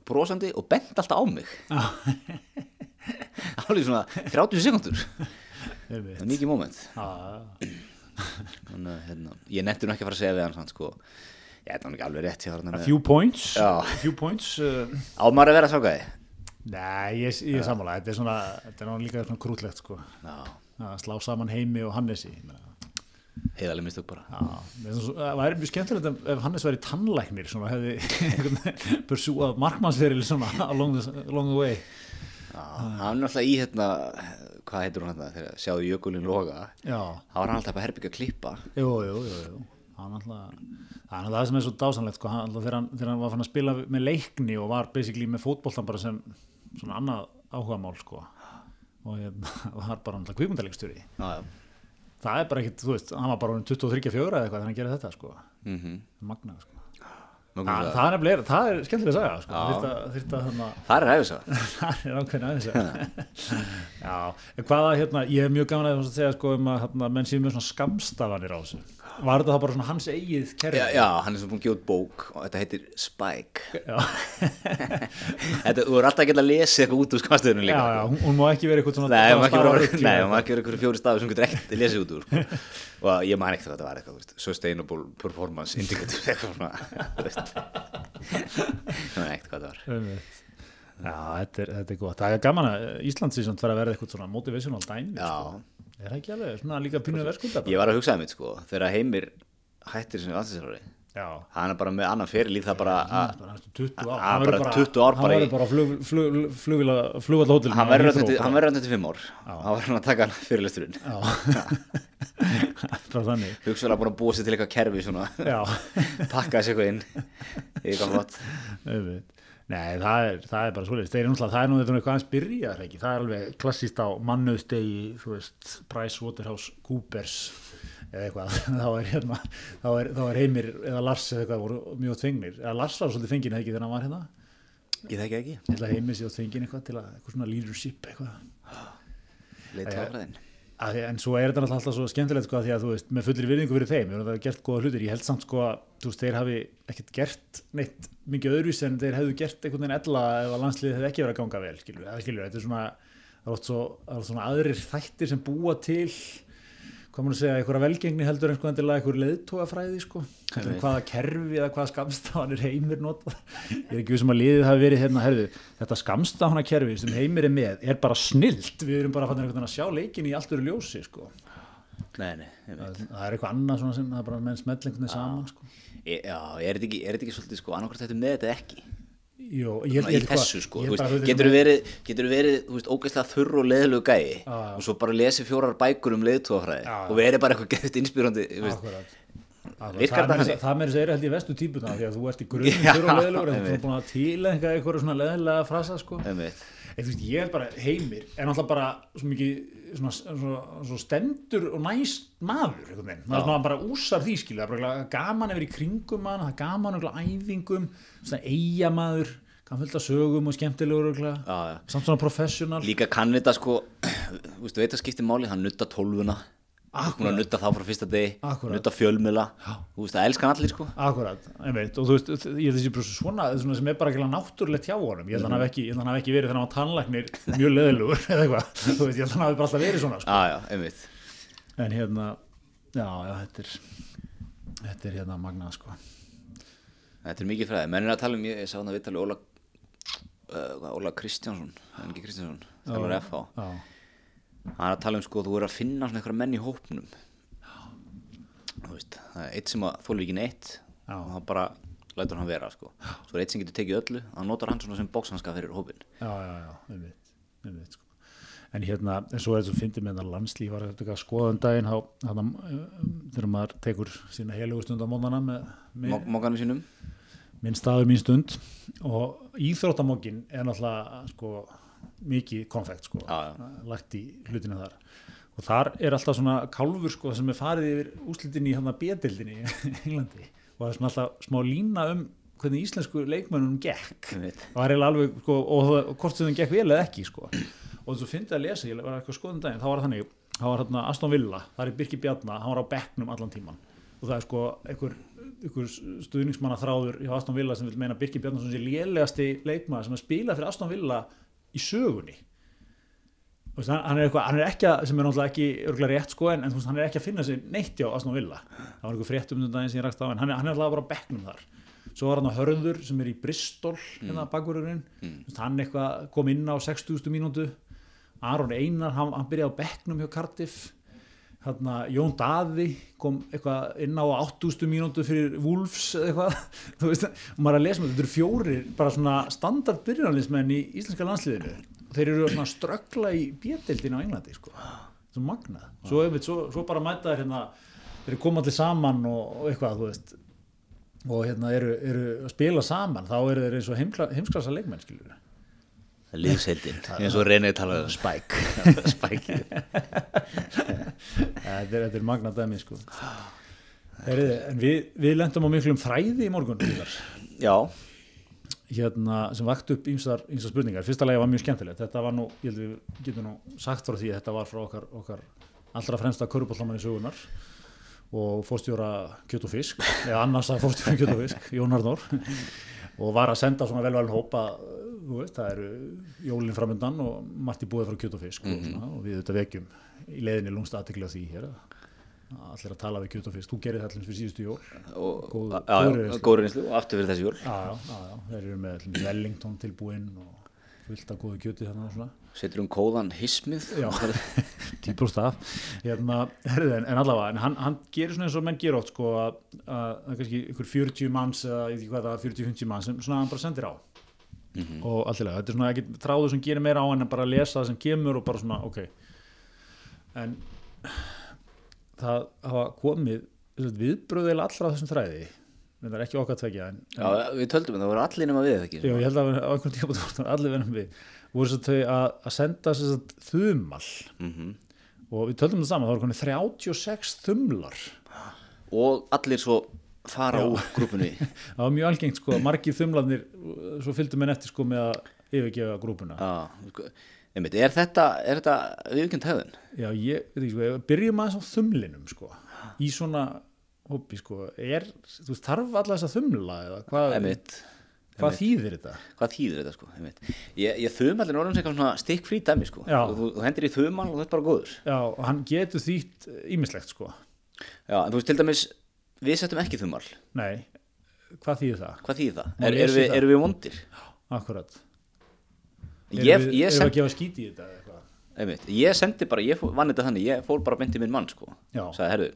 Brosandi og bent alltaf á mig. Alveg svona 30 sekundur. Það er mikið já, Þannig að hérna, ég nú ekki að fara að segja við hann sko. Ég var ekki alveg rétt hann few points? Few points uh, Á maður að vera sákaði nei, ég, ég er sammála. Þetta er svona, þetta er nú líka svona krútlegt sko. Að slá saman heimi og Hannesi ég meina, heiðaleg mistök bara. Það væri mjög skemmtilegt ef- Hannes væri tannlæknir svona hefði pursúað markmannsferil svona along the, along the way. Já, hann er alltaf í hérna Hvað heitir hún hérna þegar sjáðu jökulinn loga? Já, þá var hann alltaf bara herbyggja að klippa. Jú, jú, jú, jú. Hann alltaf, það er það sem er svo dásanlegt sko, hann, alltaf, þegar, hann, þegar hann var að spila með leikni og var basically með fótboltan bara sem svona annað áhugamál sko. Og hérna, var bara Já, já. Það er bara ekkit, þú veist, hann var bara orðinn 23 fjóra eða eitthvað þegar hann gerði þetta sko. Mm -hmm. magnað sko. Það, það, það er nefnilega, það er skemmtilega að sagja sko, Já. þyrfti að, þyrfti að þannig það er ræðis það er ákveðin aðeins já, en hvaða hérna ég er mjög gaman að segja sko um að hérna, menn séu með svona skamstafanir á þessu var þetta þá bara svona hans eigið kerfi? Já, já, hann er sem búin að gefa út bók og þetta heitir Spike. Já, Þetta, þú er alltaf að geta að lesa eitthvað út úr skastöðunum já, líka. Já, hún, hún má ekki vera eitthvað svona Nei, hún má ekki vera, stafar nei, hún má ekki vera einhverju fjóri stafi sem getur ekkert lesið út úr sko. og ég man ekkert að þetta var eitthvað veist, sustainable performance indicator eitthvað svona ég man ekkert hvað það var. Já, þetta er, þetta er gott. Það er gaman að Íslands í samt fara að verða eitthvað svona motivational dæmi Já. Er það ekki alveg svona líka pínu verskunda ég var að hugsaði mitt sko, þegar heimir hættir sem aðsinsarari hann er bara með annan fyrirlíf það bara að bara næstu 20 ár. Hann Hann bara verður 20 ár hann verður bara flug, flug, flug, flugvalla hótel hann verður hann til- hann verður hann til fimm ár. Hann var hann að taka hann fyrirlisturinn hugsaði bara að búa sér til eitthvað kerfi pakka þessu eitthvað inn. Eitthvað flott. Nei, það er, það er bara svolítið, þeir eru náttúrulega, það er nú þetta eitthvað aðeins byrjar ekki, það er alveg klassíst á mannauðstegi, þú veist, Price Waterhouse Coopers eða eitthvað, þá er hérna, þá er, þá er heimir eða Lars eða eitthvað voru mjög þvengnir, eða Lars var svolítið þengin eða ekki þegar hann var hérna, ég þekki ekki, að heimir sér þengin eitthvað til að, eitthvað svona leadership eitthvað. leitt því- en svo er þetta alltaf svo skemmtilegt sko, því að þú veist, með fullir virðingu fyrir þeim það er gert góða hlutir, ég held samt sko að þú veist, þeir hafi ekkert gert neitt mikið öðruvísi en þeir hefðu gert einhvern veginn ella ef að landsliðið hefði ekki verið að ganga vel skilur, eða skilur, þetta er svona það er oft svo, svona aðrir þættir sem búa til hvað maður að segja, einhverja velgengni heldur en sko endilega einhver leiðtógafræði sko. Heldur en hvaða kerfi eða hvaða skamstafanir heimir nota ég er ekki við sem að liðið hafi verið hérna, herðu, þetta skamstafana kerfi sem heimir er með er bara snilt við erum bara einhvern veginn að sjá leikin í allt öru ljósi sko. Nei, nei, það, það er eitthvað annað sem menn einhvern veginn saman sko Já, er þetta ekki, ekki svolítið sko annarkvært þetta með þetta ekki? Jó, ég, Svona ég, í þessu sko, getur þú verið, verið ógeðslega þurr og leðilegu gæi og svo bara lesi fjórar bækur um já. og verið bara eitthvað gett inspírandi þú veist. Akkurat. Akkurat. Virkar það, þannig? það með þess að er held ég vestu típuna því að þú ert í grunn Já, fyrir og leðilegur en þú er búin að tilenga eitthvað svona leðilega frasa sko. Veist ég er bara heimir en alltaf bara svo mikið svona, svona, svona stendur og næst maður maður bara úsar því er bara gaman yfir í kringum er gaman yfir æfingum svona eigamaður, kann fullt af sögum og skemmtilegur. Já, já. samt svona professional líka kann þetta sko þú veist, veit að skipti máli, hann nutta tólfuna Búin að nutta þá frá fyrsta degi Akkúrat. Nutta fjölmila Þú veist, það elskan allir sko. Akkurat, einmitt, og þú veist, ég held þessi bara svona, svona sem er bara ekki náttúrulegt hjá honum. Ég held að hann hafi ekki, ég held að hann verið var tannlæknir mjög leðilugur eða eitthvað, þú veist, ég held að hann hafi bara alltaf verið svona, sko. Já, já, einmitt. En hérna, já, já, þetta er þetta er hérna magnað, sko. Þetta er mikið fræði, menn er að tala um, ég, ég sá hann að viðtali Óla, uh, Óla Kristjánsson, ekki Hann er að tala um sko, þú er að finna svona eitthvað menn í hópnum. Þú veist, það er eitt sem að þólir ekki neitt Já. og hann bara lætur hann vera sko. Svo er eitt sem getur tekið öllu, hann notar hann svona sem bóksanska fyrir hópin. já, já, já, einmitt, einmitt, sko en hérna, en svo er þetta fyndið með þetta landslíf var þetta eitthvað skoðan daginn þá, þannig þegar maður tekur sína helugustund á með Mókanum sínum. minn staður mín stund og íþróttamókin er náttúrulega sko, mikið konfekt sko, lagt í hlutina þar. Og þar er alltaf svona kálfur sko, sem er farið yfir úslitin í hann að B-dildinni í Englandi. Og það er svona alltaf smá lína um hvernig íslensku leikmönnum gekk. Og það er alveg sko, og, og hvort þeim gekk vel eða ekki sko. og þess að fyndi að lesa, ég var eitthvað skoðum daginn þá var það þannig, þá var hérna Aston Villa það er Birki Bjarna, hann var á bekknum allan tíman og það er sko einhver, einhver stuðningsmanna þráður hjá Aston Villa sem vil meina Birki Bjarnason sé lélegasti leikmaður sem að spila fyrir Aston Villa í sögunni. Veist, hann, hann, er eitthvað, hann er ekki að, sem er náttúrulega ekki örgulega rétt sko, en, en veist, hann er ekki að finna sér neitt hjá Aston Villa. Það var einhver frétt um daginn sem ég rakst á en hann er, hann er alltaf bara á bekknum þar. Svo var hann á Hörður sem er í Bristol hérna bakvörðurinn, mm. hann eitthvað kom inn á 60. mínútu. Aron Einar, hann, hann byrjaði á bekknum hjá Cardiff hérna, Jón Daði kom eitthvað inn á 80. mínútu fyrir Wolves eða eitthvað. Þú veist, og maður er að lesa með þetta eru fjórir bara svona standard byrjanlismenn í íslenska landsliðinu. Þeir eru svona ströggla í bjöldildin á Englandi sko. svo magnað. Svo, einmitt, svo, svo bara mæta þeir hérna þeir koma allir saman og, og eitthvað þú veist. Og hérna eru, eru að spila saman þá eru þeir eins og heimsklassa leikmenn skilur lífseildin, eins og reynið talaði um. Spike Spæk. þetta er, er magnað dæmi sko. Heriði, en við, við lendum á miklum þræði í morgun. Já, hérna, sem vakti upp ýmsar spurningar fyrsta lagi var mjög skemmtilegt þetta var nú, ég held við getum nú sagt frá því að þetta var frá okkar, okkar allra fremsta körubállamann í sögunar og fórstjóra kjöt og fisk eða annars að fórstjóra kjöt og fisk Jón Arnór og var að senda svona velvalin hópa veist, það eru jólinn framöndan og margt í búið frá kjöt og fisk og, svona, og við þetta vekjum í leiðinni lungst aðtekla því hér að allir að tala við kjöt og fisk, þú gerir það allir fyrir síðustu jól. Og Góð- já, góðri já, reynslu. góður reynslu og aftur fyrir þessi jól. Þeir eru með allir Wellington tilbúinn og fullt af góðu kjöti þannig Setur um kóðan hismið. Já, típur staf hérna, en, en allavega, en hann, hann gerir svona eins og menn gerir oft sko að, að, að kannski ykkur 40 manns eða ég veit ekki hvað það, 40-50 manns sem svona hann bara sendir á og allirlega, þetta er svona ekki tráður sem gerir meira á en bara að lesa það sem kemur og bara svona, ok. En það hafa komið viðbröðil allra þessum þræði. Þetta er ekki okkar tvekja við töldum það voru allir nema við ekki. Já, ég held að á einhvern tíma voru allir verðum við. Voru svo þau að, að senda þess að þumal Mm og við töldum það saman, það voru konið 36 þumlar. Og allir svo fara Já. úr grúpunni. það var mjög algengt sko, margir þumlarnir uh, svo fylgdu menn eftir sko með að yfirgefa grúpuna Já, sko, einmitt, er þetta, er þetta viðkjönd hefðin? Já, ég veit ekki sko, byrjum aðeins á þumlinum sko, í svona hópi sko, er, þú þarf alla þess að þumla eða hvað, Einmitt, hvað þýðir þetta? hvað þýðir þetta sko? Einmitt. Ég, ég þum allir orðum sem svona stikk frí dæmi sko. Já. Þú, þú hendir í þumal og þetta er bara góður. Já, og hann getur þýtt ímislegt sko, Já, en þú veist til dæmis, við settum ekki þumal. nei, hvað þýðir það? Hvað þýðir það? Er, erum, við, erum við vondir? Akkurat, Ég, erum við, ég, við send, að gefa skít í þetta eða eitthvað? einmitt, ég sendi bara, ég vann þetta þannig, ég fór bara í minn mann sko. Sagði, herðu,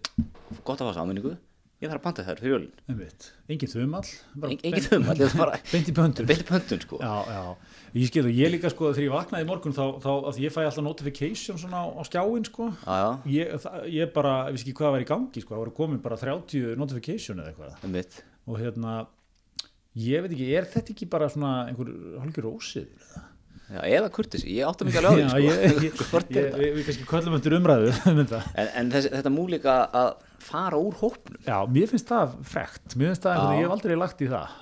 gott að fá samvinningu, ég þarf að panta þær fyrir. Einmitt. Engin þumall engin beint- þumal, ég þarf bara beint í pöndun beint í pöntun sko. já, já, ég skil og ég líka sko þegar ég vaknaði í morgun þá, þá að ég fæ alltaf notification svona á, á skjáin sko Já, já, ég, það, ég bara, ég veist ekki hvað var í gangi sko, það voru komin bara 30 notification eða eitthvað og hérna ég veit ekki, er þetta ekki bara svona einhver hálfur ósið Já, eða kurtis, ég átta mikið alveg á því sko. við, kannski köllum eftir umræðu um. En, en þessi, þetta mú líka að fara úr hópnum. já, mér finnst það frekt mér finnst það, ég hef aldrei lagt í það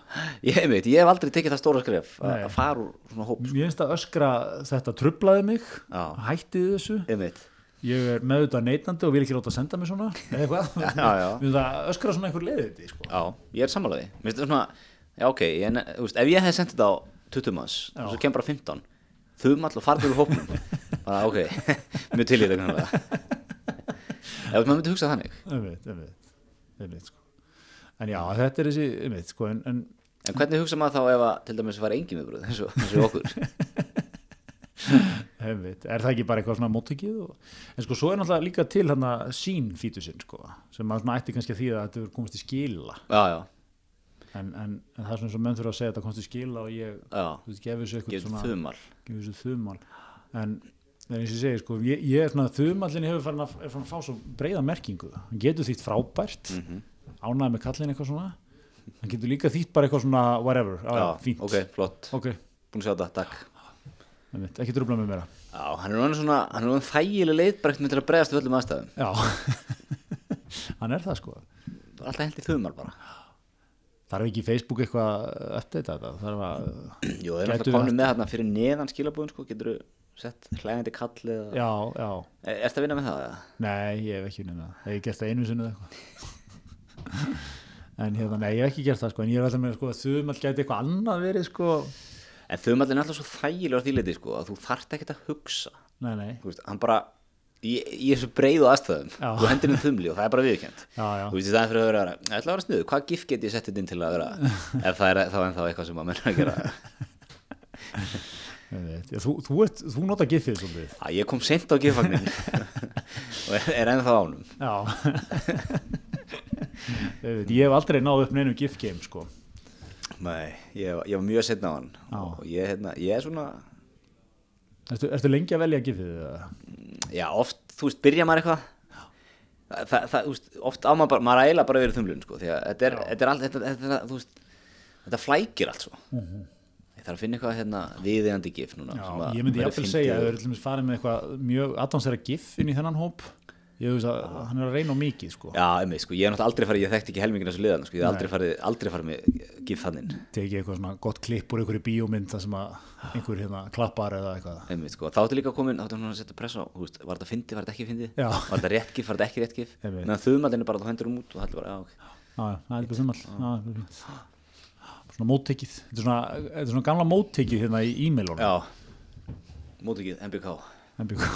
Ég, einmitt, ég hef aldrei tekið það stóra skref Nei. að fara úr svona hóp. mér finnst það öskra, þetta trublaði mig Já. hættið þessu Einmitt. ég er meðvitað neytandi og vil ekki láta að senda mig svona eða það öskra svona einhver leiði þetta sko. Já, ég er sammálaði Mér finnst þetta svona, já ok ég, veist, Ef ég hef sendt þetta á 20 manns og svo kemur bara 15 þum all og farður úr hópnum bara ok, mjög til í þetta Ef maður myndi hugsa þannig einmitt, einmitt, einmitt sko. en já, þetta er þessi einmitt, sko, en, en En hvernig hugsa maður þá ef að til dæmis var engin viðbröð eins og, okkur Einmitt. Er það ekki bara eitthvað svona móttökið? Og... En sko, svo er náttúrulega líka til hérna sín fítusinn, sko, sem maður svona ætti kannski að því að þetta er komast í skila. Já, já, En, en, en það er svona eins og menn þurfa að segja að þetta komast í skila og ég, þú veist, gefi þessu eitthvað svona, gefi þessu þumal. En, en eins og ég segi, sko, ég, ég er svona, þumallin hefur farin að, er farin að fá svo breiða merkingu. Hann getur þýtt frábært, mm Mhm. ánæði með kallin eitthvað svona. Hann getur líka þýtt bara eitthvað svona, whatever, á, Já, fínt. ok, flott Ok, Búin að sjá þetta, takk einmitt, ekki tröfla með mér Já, hann er orðinn svona, hann er orðin þægileg leiðbrækt með til að bregðast við öllum aðstæðum Já, hann er það, sko. Það er alltaf hendi þumal bara Þarf ekki Facebook eitthvað að uppdata þetta? Þarf að, Jú, það er alltaf við komin með hérna fyrir neðan skilabúðin sko, getur þú sett hlægandi kall eða já, já, Er þetta að vinna með það? eða? nei, ég hef ekki unnið það. Hef ég gert það einu sinni eða eitthvað? en hérna, nei, ég hef ekki gert það, sko, en ég er alltaf með, sko, að þumall gæti eitthvað annað verið, sko, En þumallin er alltaf svo þægilegur því leiti sko, að þú þarft ekkert að hugsa nei, nei, Þú veist, hann bara í, í þessu breiðu aðstæðum Já. þú hendir inn þumli og það er bara viðkjönd Þú veist, í staðan fyrir að vera, ég ætla að vera sniðu, hvað gif get ég sett já, þú, þú, ert, þú nota gifið svolítið, að Ég kom seint á gifagnin og er, ennþá ánum já, ég hef aldrei náð upp neinu gif game, sko, Nei, ég, ég var mjög setna á hann. Já. og ég, hérna, ég er svona ertu, ertu lengi að velja gifið, eða? Já, oft, þú veist, byrja maður eitthvað. Það, það, þú veist, oft á maður bara, maður æla bara verið þumlun, sko, því að þetta er, þetta er allt, þetta, þetta, þú þetta flækir allt svo. Ég þarf að finna eitthvað, hérna, viðeigandi gif núna. Já, að ég myndi fyndið segja að dæmis farið með eitthvað mjög advansera gif inn í þennan hóp, ég veist að hann er að reyna á mikið, sko. Já, einmitt, sko, ég er náttúrulega aldrei farið, ég þekkti ekki helmingina þessu liðan, sko, ég hef aldrei aldrei farið með gif þannig, tekið eitthvað svona gott klipp úr einhverju bíómynd þar sem að einhver hérna klappar eða eitthvað. Einmitt, sko, þá áttu líka komin, þá áttu hún að setja press á, veist, var þetta fyndið, var þetta ekki fyndið, Já. var þetta rétt gif, var þetta ekki rétt gif, þumaldin er bara, þú hendur um út og það er bara, já, ok. já, það er bara þumal Já, það er fínt. Svona móttekið. Þetta er svona, þetta er svona gamla móttekið hérna í e-mailunum. Já, mótikið, MBK, MBK.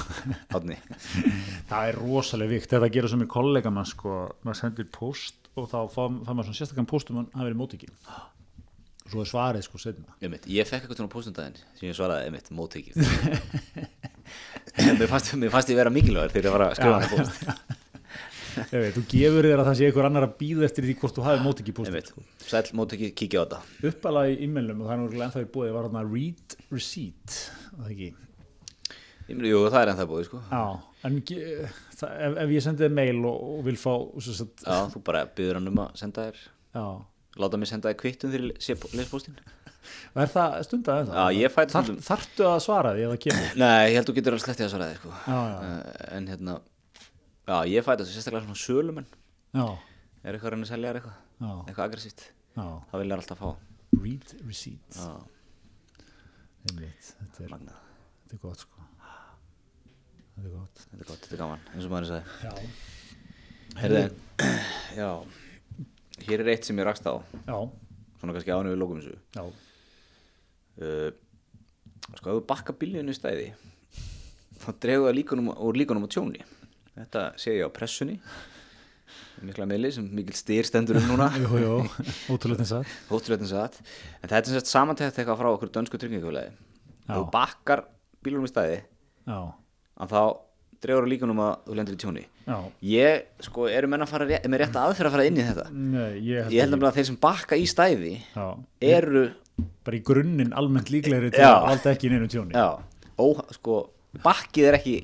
það er rosalega vikt. Þetta gera sem er kollega mann sko. Maður sendir post og þá fá maður svona sérstakann post um að verið móttekið. Og svo er svarið sko setna Einmitt, ég fekk eitthvað svona póstundaginn sem ég svaraði, einmitt, móttekið. Mér, fannst, mér fannst ég vera mikilvægur þegar ég var að skrifa hann post Ég veit, þú gefur þér að það sé einhver annar að býða eftir því hvort þú hafi móttekið post einmitt, sæl móttekið, kíkja á þetta. Uppalað í e-mailum og það er náttúrulega ennþá í búið var hérna read receipt það jú, það er ennþá búið, sko. Já, en það, ef, ef ég sendi þér mail og, og vil fá sagt, já, þú bara byður hann um að senda þér. Já, láta mig senda þér kvittum þegar sé lespóstin er það stundað en já, ég fæði Þar, stundum. Þarftu að svara því eða kemur? Nei, ég held þú getur að sletti að svara þér, sko. Já, já, Eh, en hérna, já, ég fæði þessu sérstaklega svona sölumenn. Er eitthvað að reyna að selja þér eitthvað? Já, eitthvað aggressíft, það vilja alltaf fá. Read receipt já, Einmitt, þetta, er, magnað, þetta er gott sko. Þetta er gott. Þetta er gott, þetta er gaman eins og maður sagði. Já, Herði, já, hér er eitt sem ég rakst á, já, svona kannski ánum við lókum þessu. já, Uh, sko, ef þú bakka bílinu í stæði, þá dregur það líkunum, úr líkunum á tjóni. Þetta sé ég á pressunni, mikla meili sem mikil styr stendur um núna, að ótrúleitin satt. En þetta er sagt samantækt eitthvað frá okkur dönsku tryggingafélagi. Þú bakkar bílunum í Já, að þá dregur það líkunum að þú lendir í tjóni. já, Ég, sko, eru menn að fara, er með rétt aðferð að fara inn í þetta? nei, ég held Ég held ekki. nefnilega að þeir sem bakka í stæði Já, eru bara í grunninn almennt líklegri til að valda ekki neinu tjóni já, ó, sko, bakkið er ekki.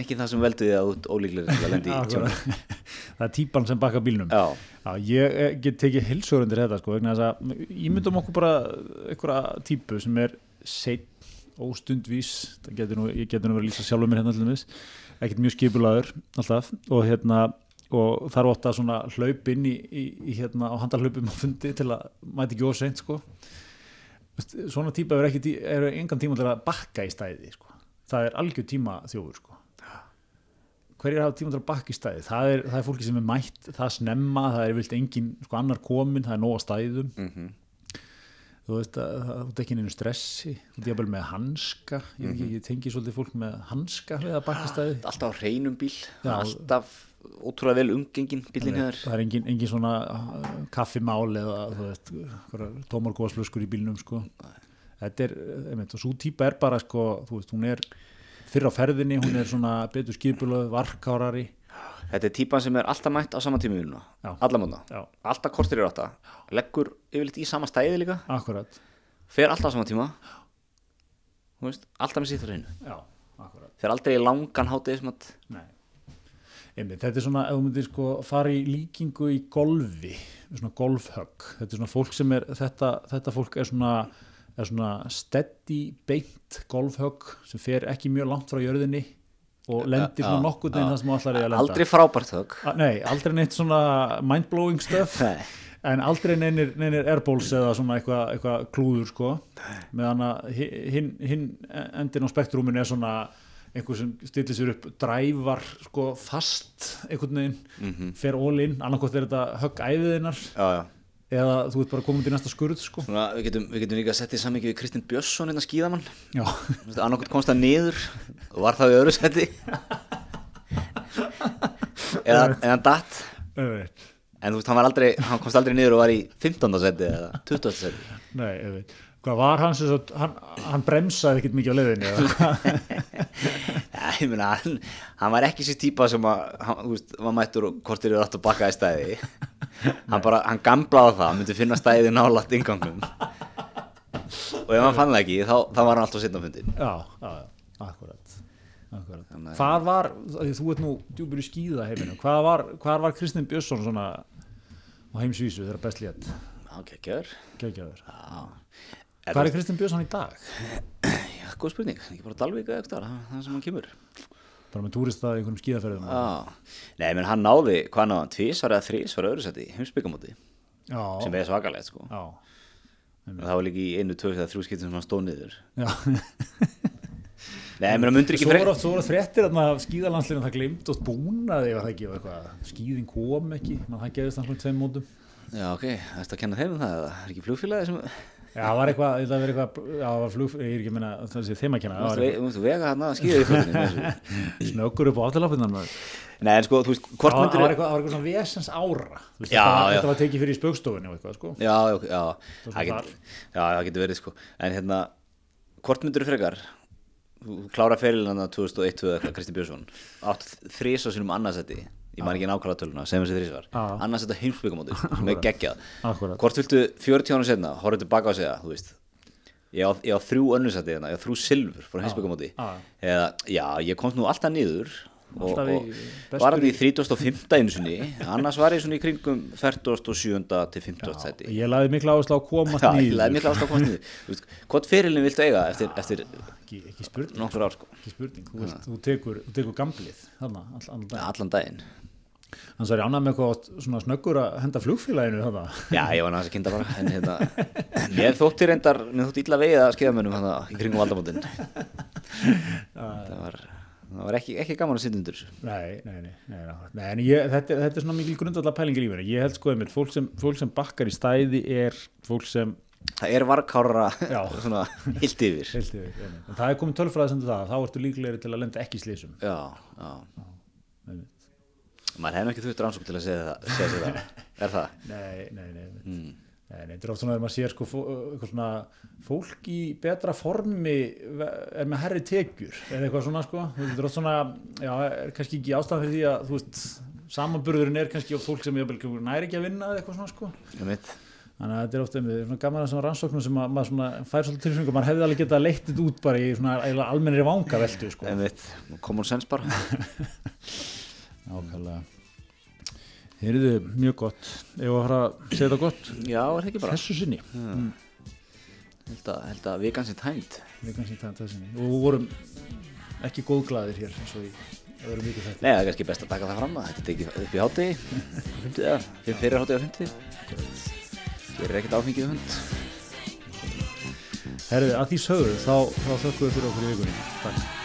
Ekki það sem veldu því að ert ólíklega til að lendi í Akkurat. það er típan sem bakka bílnum. Já, ég eh, get tekið hilsur undir þetta sko, vegna þess að ímyndum okkur bara einhverja típu sem er seitt óstundvís. Það getur nú, ég getur nú verið að lýsa sjálfur mér hérna ekkert mjög skipulaður alltaf. Og hérna og þarf ofta svona hlaup inn í, í, í hérna á handarhlaupum á fundi til að mæti ekki of seint sko. Svona típa er eru engan tíma til að bakka í stæði sko það er algjör tíma þjófur sko. Hverjir hafa tíma til að bakka í stæði það er, það er fólki sem er mætt, það snemma það er vilt engin, sko annar komin það er nóga stæðum. Mhm. þú veist að það er ekki neinu stressi þú veist með hanska. Ég, mm ég tengi svolítið fólk með hanska við að bakka í stæði alltaf á hreinum bíl Já. alltaf ótrúlega vel umgengin bílinn hér það er engin, engin svona uh, kaffimál eða tómar góðsflöskur í bílnum sko. Þetta er, einmitt, og svo típa er bara sko, þú veist, hún er fyrr á ferðinni, hún er svona betur skipulöð, varkárari. Þetta er típan sem er alltaf mætt á sama tíma í vinnuna Já. alla mótna, já, alltaf kortir í átta. Leggur yfirleitt í sama stæði líka. Akkurat. Fer alltaf á sama tíma. Þú veist, alltaf með já, akkurat. Fer aldrei í langan hátegismat Nei. Einmitt, þetta er svona, ef þú myndir sko fara í líkingu í golfi, svona golfhögg, þetta er svona fólk sem er, þetta, þetta fólk er svona, er svona steady beint golfhögg sem fer ekki mjög langt frá jörðinni og lendir svona Já, nokkuð neginn það sem ætlar í að lenda. aldrei frábært þögg A, nei, aldrei neitt svona mindblowing stuff, Nei. en aldrei neinir, neinir airballs eða svona eitthvað eitthva klúður sko, meðan að hi- hinn hin endin á spektrúminu er svona einhver sem stillir sér upp drævar sko fast einhvern veginn, Mhm. fer all in annarkot er þetta högg æfiðinnar já, já. Eða þú ert bara komin til næsta skurð sko. Svona, við, getum, við getum líka sett í sammingi við Kristinn Björnsson hérna skíðamann. Annarkot komst það niður og var það í öðru seti eða, eða datt. En þú veist, hann, aldrei, hann komst aldrei niður og var í 15. seti eða 20. seti nei, auðveit hvað var hans þess að hann, hann bremsaði ekkert mikið á hvað? Já, ég meina, hann, hann var ekki sér típa sem að, hann, þú veist, var mættur og kortir yfir að bakka í stæði hann bara, hann gamblaði það, hann myndi finna stæði nálægt ingangnum og ef hann fann það ekki, þá, þá var hann alltaf setna á fundin já, já, já, akkurat akkurat, Þannig að- hvað var þú ert nú djúpur í skýða heiminu hvað var, hvað var Kristinn Björnsson svona á heimsvísu þegar best létt ok, gjör geggjaður. Já, hvað er Kristinn Björnsson í dag? Já, góð spurning, ekki bara Dalvík eða eitthvað, það sem hann kemur bara með túrista í einhverjum skýðaferðum Já, nei, menn hann náði, hvað náði hann, tvísvar eða þrísvar öðru seti, heimsbyggamóti sem er svakalegt, sko. Já, en það var líka í einu, tvö eða þrjú skiptum sem hann stóð niður. Nei, menn hann mundur ekki oft, svo voru oft fréttir að skýðalandslinu það glimt og búnaði ef það ekki var eitthvað, skýðin kom ekki. Mann það gerðist þannig tveim mótum. Já, ok, þetta að kenna þeim um það er ekki flugfélagi sem það var eitthvað, það var eitthvað það var flug, ég er ekki að minna það sé þeim að kenna, Þú það var mást vega hann að skýða í fötunni eitthvað snöggur upp á átalafinnan það Nei, en sko, þú veist, hvort var myndir eitthvað, það var eitthvað svona vesens ára. Já, var, já. þetta var tekið fyrir í spöggstofunni og eitthvað, sko. Já, já, var það það getur verið sko. En hérna, hvort myndir frekar? Þú þú klára ferilin hann 2001 eða eitthvað, Kristi Björnsson. Átt þrís á sínum annarsætti Ég man ekki nákvæmlega töluna, segjum þessi þrísvar Já. Annarsætti á heimsbyggamóti, sem er geggjað Akkúrat. Hvort viltu 40 ára setna, horfðu tilbaka á segja, þú veist Ég á, ég á þrjú önnursætti hérna, ég á þrjú silfur frá heimsbyggamóti Já. Eða, já, ég komst nú alltaf niður og, Alltaf í- og bestur var hann í í- 35. einu sinni annars var ég svona í kringum 47. til 50. seti ég laði mikla áherslu á að komast Já, ég laði mikla ástæð að komast niður Hvort fyrirlin viltu eiga eftir, eftir ekki, ekki spurning, ár sko ekki spurning. Þú, veist, þú, tekur, tekur gamblið þarna. Allan daginn Þannig að ég ánæg með eitthvað snöggur að henda flugfélaginu þarna. Já, ég var næst að kynna bara En hérna, mér þótti reyndar Mér þótti illa vegið að skeiðamönnum hana, í kringum valdamótin Það var, það var ekki, ekki gaman að sitja undir Nei, nei, nei, nei, nei, en ég, þetta, er- þetta er svona mikil grundvallar pæling í lífinu. Ég held sko einmitt, fólk sem, fólk sem bakkar í stæði er fólk sem, Það er varkára hilt yfir heilt yfir, en það er komið tölfræði sem það, þá ertu líklegri til að lenda ekki slísum. Já, já. Maður hefði ekki þurft rannsók til að segja það, segja það. Er það? Nei, nei, nei. Mm. Þetta er oft svona að maður sér sko svona fólk í betra formi er með herri tekjur eða eitthvað svona sko, þetta er oft svona já, er kannski ekki ástæðan fyrir því að þú veist, samanburðurinn er kannski á fólk sem næri ekki að vinna eða eitthvað svona sko þannig að þetta er ofta einmitt svona gaman að rannsóknum sem að, maður svona fær svolítið tilfengu maður hefði alveg getað leitt þetta út bara í almennri vanga veldu sko common sense bara Ákvæmlega Heyrðu, mjög gott. Ef að fara að segja þetta gott? Já, er það ekki bara? Þessu sinni. Held að, held að vikan sér tæmt við kannski þetta þessu sinni. Og við vorum ekki góðglæðir hér eins og í öðrum viku þetta Nei, það er kannski best að taka það fram að þetta er tekið upp í hátti eða fyrir fyrir hátti á hundi Ég er ekkert áfengið hund. Herðu, að því sögðu þá, þá þökkum við fyrir okkur í vikunni. Takk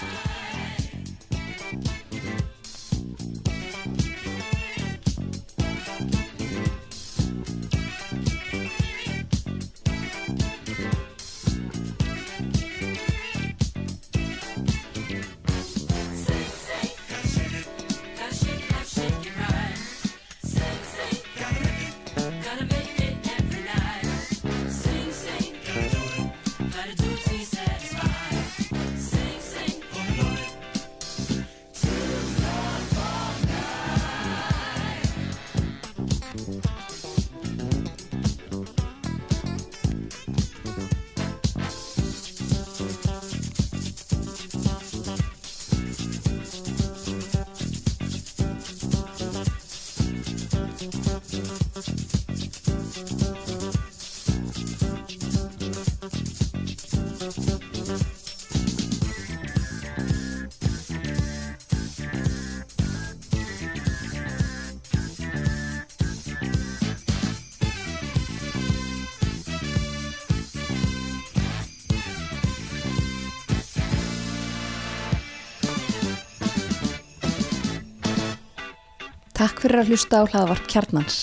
Takk fyrir að hlusta á hlaðvarp Kjarnans.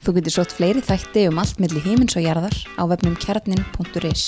Þú getur sótt fleiri þætti um allt milli hímins og jarðar á vefnum kjarnin.is.